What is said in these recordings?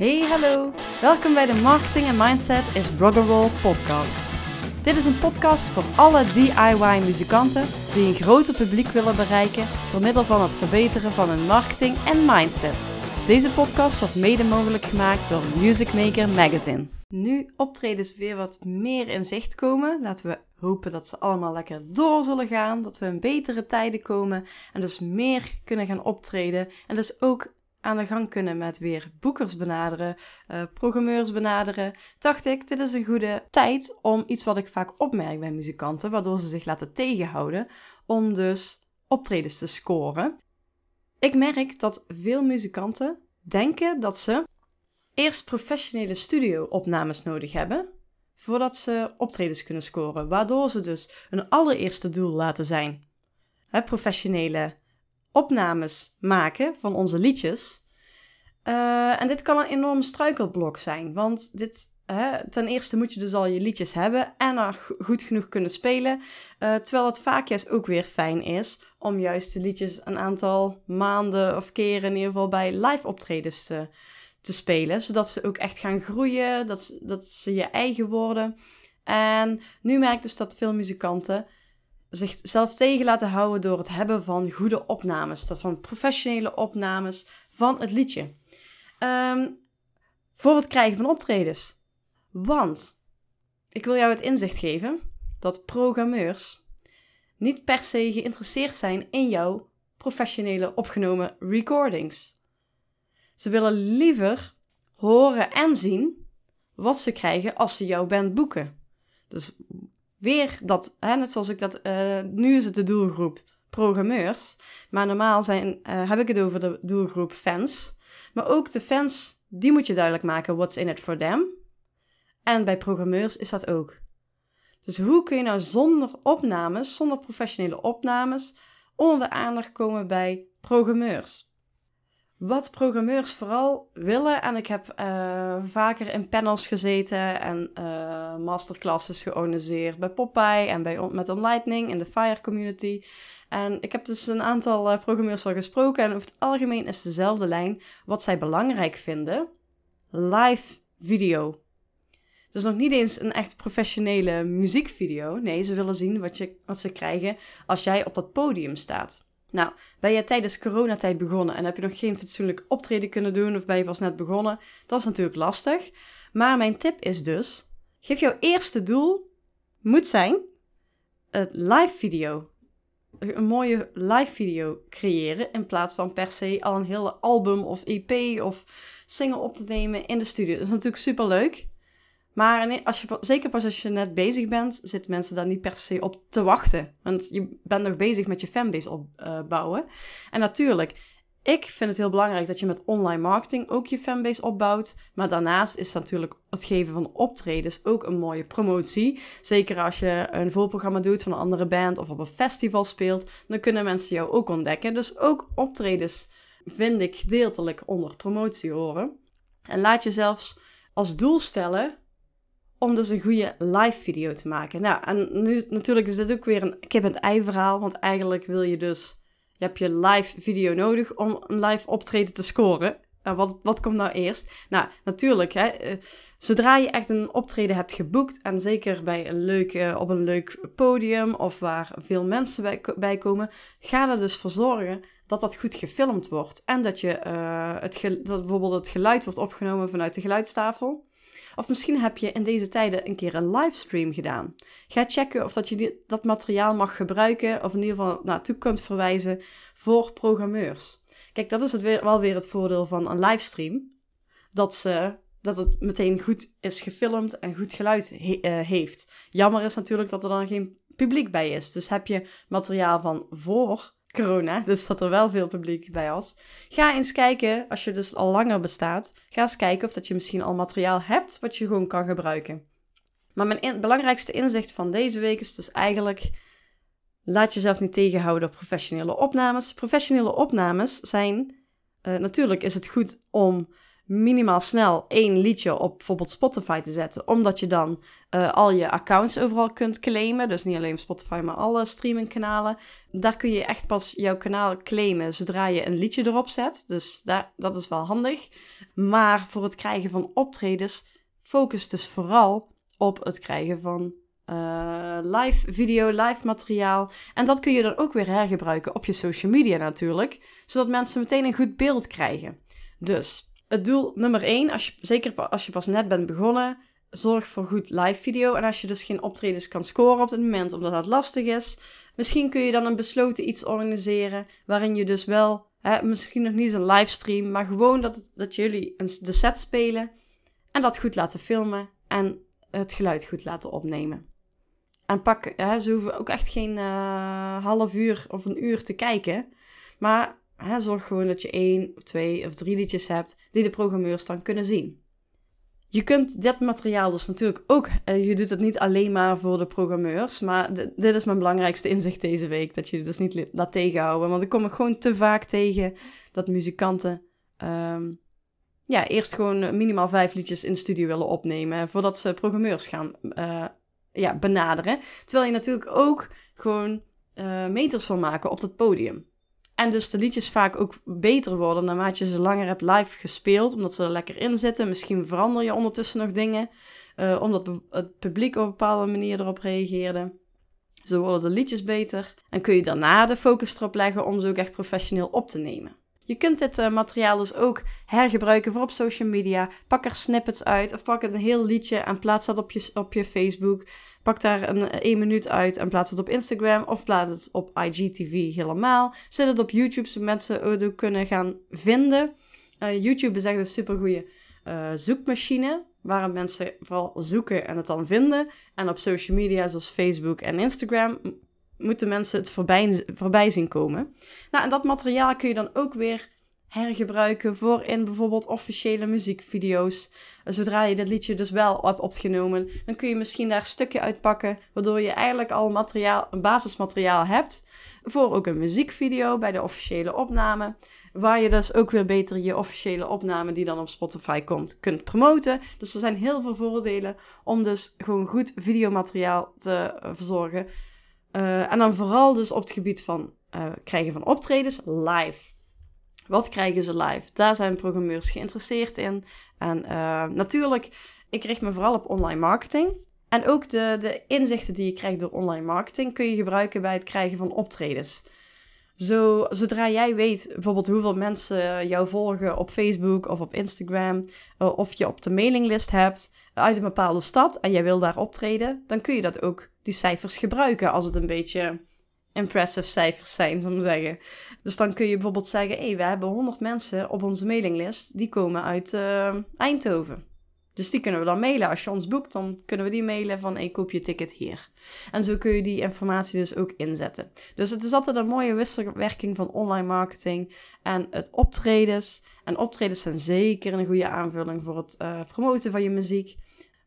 Hey, hallo. Welkom bij de Marketing en Mindset is Rock'n'Roll podcast. Dit is een podcast voor alle DIY-muzikanten die een groter publiek willen bereiken door middel van het verbeteren van hun marketing en mindset. Deze podcast wordt mede mogelijk gemaakt door Music Maker Magazine. Nu optredens weer wat meer in zicht komen, laten we hopen dat ze allemaal lekker door zullen gaan, dat we in betere tijden komen en dus meer kunnen gaan optreden en dus ook aan de gang kunnen met weer boekers benaderen, uh, programmeurs benaderen, dacht ik, dit is een goede tijd om iets wat ik vaak opmerk bij muzikanten, waardoor ze zich laten tegenhouden, om dus optredens te scoren. Ik merk dat veel muzikanten denken dat ze eerst professionele studio-opnames nodig hebben, voordat ze optredens kunnen scoren, waardoor ze dus hun allereerste doel laten zijn. Hè, professionele opnames maken van onze liedjes. Uh, en dit kan een enorm struikelblok zijn, want dit, ten eerste moet je dus al je liedjes hebben en er goed genoeg kunnen spelen. Uh, terwijl het vaak juist ook weer fijn is om juist de liedjes een aantal maanden of keren in ieder geval bij live optredens te, te spelen. Zodat ze ook echt gaan groeien, dat, dat ze je eigen worden. En nu merk dus dat veel muzikanten zichzelf tegen laten houden door het hebben van goede opnames, van professionele opnames van het liedje. Um, voor het krijgen van optredens. Want ik wil jou het inzicht geven dat programmeurs niet per se geïnteresseerd zijn in jouw professionele opgenomen recordings. Ze willen liever horen en zien wat ze krijgen als ze jouw band boeken. Dus weer dat, hè, net zoals ik dat, uh, nu is het de doelgroep programmeurs, maar normaal zijn, uh, heb ik het over de doelgroep fans. Maar ook de fans, die moet je duidelijk maken, what's in it for them. En bij programmeurs is dat ook. Dus hoe kun je nou zonder opnames, zonder professionele opnames, onder de aandacht komen bij programmeurs? Wat programmeurs vooral willen. En ik heb uh, vaker in panels gezeten en uh, masterclasses georganiseerd bij Popeye en bij, met Lightning in de Fire community. En ik heb dus een aantal uh, programmeurs al gesproken en over het algemeen is dezelfde lijn wat zij belangrijk vinden. Live video. Dus nog niet eens een echt professionele muziekvideo. Nee, ze willen zien wat, je, wat ze krijgen als jij op dat podium staat. Nou, ben je tijdens coronatijd begonnen en heb je nog geen fatsoenlijk optreden kunnen doen of ben je pas net begonnen? Dat is natuurlijk lastig. Maar mijn tip is dus, geef jouw eerste doel moet zijn het live video. Een mooie live video creëren in plaats van per se al een hele album of EP of single op te nemen in de studio. Dat is natuurlijk super leuk. Maar als je, zeker pas als je net bezig bent, zitten mensen daar niet per se op te wachten. Want je bent nog bezig met je fanbase opbouwen. Uh, en natuurlijk, ik vind het heel belangrijk dat je met online marketing ook je fanbase opbouwt. Maar daarnaast is natuurlijk het geven van optredens ook een mooie promotie. Zeker als je een voorprogramma doet van een andere band of op een festival speelt, dan kunnen mensen jou ook ontdekken. Dus ook optredens vind ik gedeeltelijk onder promotie horen. En laat je zelfs als doel stellen om dus een goede live video te maken. Nou, en nu natuurlijk is dit ook weer een kip en ei verhaal, want eigenlijk wil je dus, je hebt je live video nodig om een live optreden te scoren. En wat, wat komt nou eerst? Nou, natuurlijk, hè, eh, zodra je echt een optreden hebt geboekt, en zeker bij een leuk, uh, op een leuk podium of waar veel mensen bij, bij, komen, ga er dus voor zorgen dat dat goed gefilmd wordt. En dat, je, uh, het dat bijvoorbeeld het geluid wordt opgenomen vanuit de geluidstafel. Of misschien heb je in deze tijden een keer een livestream gedaan. Ga checken of dat je dat materiaal mag gebruiken of in ieder geval naartoe kunt verwijzen voor programmeurs. Kijk, dat is het wel weer het voordeel van een livestream. Dat, ze, dat het meteen goed is gefilmd en goed geluid eh, heeft. Jammer is natuurlijk dat er dan geen publiek bij is. Dus heb je materiaal van voor corona, dus dat er wel veel publiek bij was. Ga eens kijken, als je dus al langer bestaat, ga eens kijken of dat je misschien al materiaal hebt wat je gewoon kan gebruiken. Maar mijn belangrijkste inzicht van deze week is dus eigenlijk, laat jezelf niet tegenhouden door professionele opnames. Professionele opnames zijn, uh, natuurlijk is het goed om minimaal snel één liedje op bijvoorbeeld Spotify te zetten, omdat je dan uh, al je accounts overal kunt claimen. Dus niet alleen Spotify, maar alle streamingkanalen. Daar kun je echt pas jouw kanaal claimen zodra je een liedje erop zet. Dus daar, dat is wel handig. Maar voor het krijgen van optredens, focus dus vooral op het krijgen van uh, live video, live materiaal. En dat kun je dan ook weer hergebruiken op je social media natuurlijk, zodat mensen meteen een goed beeld krijgen. Dus het doel nummer 1, als je, zeker als je pas net bent begonnen, zorg voor goed live video. En als je dus geen optredens kan scoren op het moment, omdat dat lastig is, misschien kun je dan een besloten iets organiseren waarin je dus wel, hè, misschien nog niet een livestream, maar gewoon dat, dat jullie een, de set spelen en dat goed laten filmen en het geluid goed laten opnemen. En pak, hè, ze hoeven ook echt geen uh, half uur of een uur te kijken. Maar zorg gewoon dat je één, twee of drie liedjes hebt die de programmeurs dan kunnen zien. Je kunt dit materiaal dus natuurlijk ook, uh, je doet het niet alleen maar voor de programmeurs, maar dit is mijn belangrijkste inzicht deze week, dat je het dus niet laat tegenhouden. Want ik kom er gewoon te vaak tegen dat muzikanten um, ja, eerst gewoon minimaal vijf liedjes in de studio willen opnemen voordat ze programmeurs gaan uh, ja, benaderen. Terwijl je natuurlijk ook gewoon uh, meters wil maken op dat podium. En dus de liedjes vaak ook beter worden naarmate je ze langer hebt live gespeeld, omdat ze er lekker in zitten. Misschien verander je ondertussen nog dingen, uh, omdat het publiek op een bepaalde manier erop reageerde. Zo worden de liedjes beter en kun je daarna de focus erop leggen om ze ook echt professioneel op te nemen. Je kunt dit uh, materiaal dus ook hergebruiken voor op social media. Pak er snippets uit of pak een heel liedje en plaats dat op je, op je Facebook. Pak daar een 1 minuut uit en plaats het op Instagram of plaats het op IGTV helemaal. Zet het op YouTube zodat mensen ook kunnen gaan vinden. Uh, YouTube is echt een supergoeie uh, zoekmachine waar mensen vooral zoeken en het dan vinden. En op social media zoals Facebook en Instagram moeten mensen het voorbij, voorbij zien komen. Nou, en dat materiaal kun je dan ook weer hergebruiken voor in bijvoorbeeld officiële muziekvideo's. Zodra je dat liedje dus wel hebt opgenomen, dan kun je misschien daar een stukje uitpakken, waardoor je eigenlijk al materiaal, een basismateriaal hebt voor ook een muziekvideo bij de officiële opname. Waar je dus ook weer beter je officiële opname die dan op Spotify komt, kunt promoten. Dus er zijn heel veel voordelen om dus gewoon goed videomateriaal te verzorgen. Uh, en dan vooral dus op het gebied van uh, krijgen van optredens live. Wat krijgen ze live? Daar zijn programmeurs geïnteresseerd in. En uh, natuurlijk, ik richt me vooral op online marketing. En ook de, de inzichten die je krijgt door online marketing kun je gebruiken bij het krijgen van optredens. Zo, zodra jij weet bijvoorbeeld hoeveel mensen jou volgen op Facebook of op Instagram, uh, of je op de mailinglist hebt uit een bepaalde stad en jij wil daar optreden, dan kun je dat ook, die cijfers gebruiken als het een beetje impressive cijfers zijn, zou ik zeggen. Dus dan kun je bijvoorbeeld zeggen, hé, hey, we hebben 100 mensen op onze mailinglist, die komen uit uh, Eindhoven. Dus die kunnen we dan mailen. Als je ons boekt, dan kunnen we die mailen van ik koop je ticket hier. En zo kun je die informatie dus ook inzetten. Dus het is altijd een mooie wisselwerking van online marketing en het optredens. En optredens zijn zeker een goede aanvulling voor het uh, promoten van je muziek.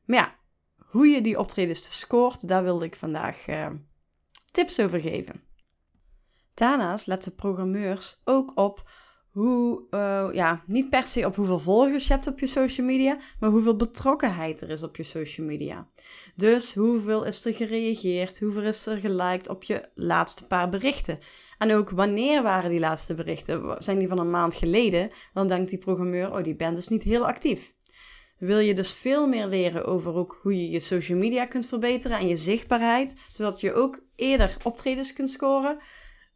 Maar ja, hoe je die optredens dus scoort, daar wilde ik vandaag uh, tips over geven. Daarnaast letten programmeurs ook op hoe, uh, ja, niet per se op hoeveel volgers je hebt op je social media, maar hoeveel betrokkenheid er is op je social media. Dus hoeveel is er gereageerd, hoeveel is er geliked op je laatste paar berichten. En ook wanneer waren die laatste berichten? Zijn die van een maand geleden? Dan denkt die programmeur, oh die band is niet heel actief. Wil je dus veel meer leren over ook hoe je je social media kunt verbeteren en je zichtbaarheid, zodat je ook eerder optredens kunt scoren?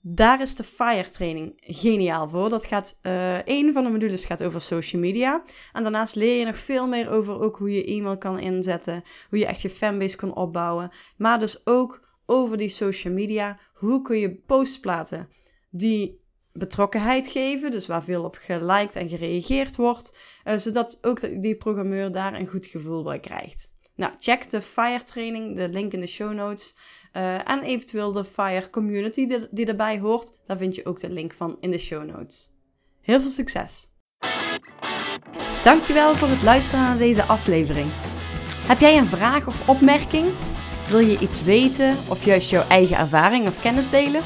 Daar is de FIRE training geniaal voor. Dat gaat, een van de modules gaat over social media. En daarnaast leer je nog veel meer over ook hoe je e-mail kan inzetten. Hoe je echt je fanbase kan opbouwen. Maar dus ook over die social media. Hoe kun je posts plaatsen die betrokkenheid geven. Dus waar veel op geliked en gereageerd wordt. Uh, zodat ook die programmeur daar een goed gevoel bij krijgt. Nou, check de FIRE training, de link in de show notes. Uh, en eventueel de FIRE community die, die erbij hoort. Daar vind je ook de link van in de show notes. Heel veel succes! Dankjewel voor het luisteren naar deze aflevering. Heb jij een vraag of opmerking? Wil je iets weten of juist jouw eigen ervaring of kennis delen?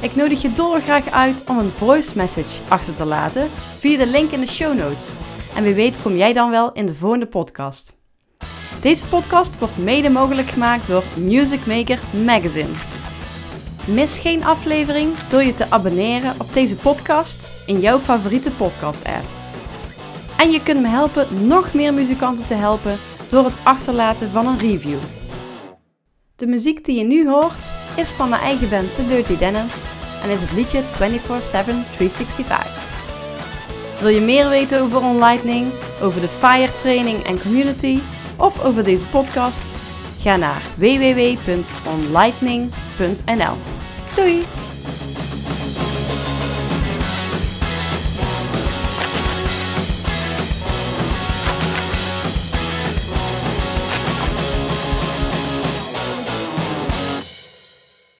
Ik nodig je dolgraag uit om een voice message achter te laten via de link in de show notes. En wie weet kom jij dan wel in de volgende podcast. Deze podcast wordt mede mogelijk gemaakt door Music Maker Magazine. Mis geen aflevering door je te abonneren op deze podcast in jouw favoriete podcast-app. En je kunt me helpen nog meer muzikanten te helpen door het achterlaten van een review. De muziek die je nu hoort is van mijn eigen band The Dirty Denims en is het liedje 24-7 365. Wil je meer weten over OnLightning, over de FIRE training en community of over deze podcast? Ga naar www.onlightning.nl. Doei!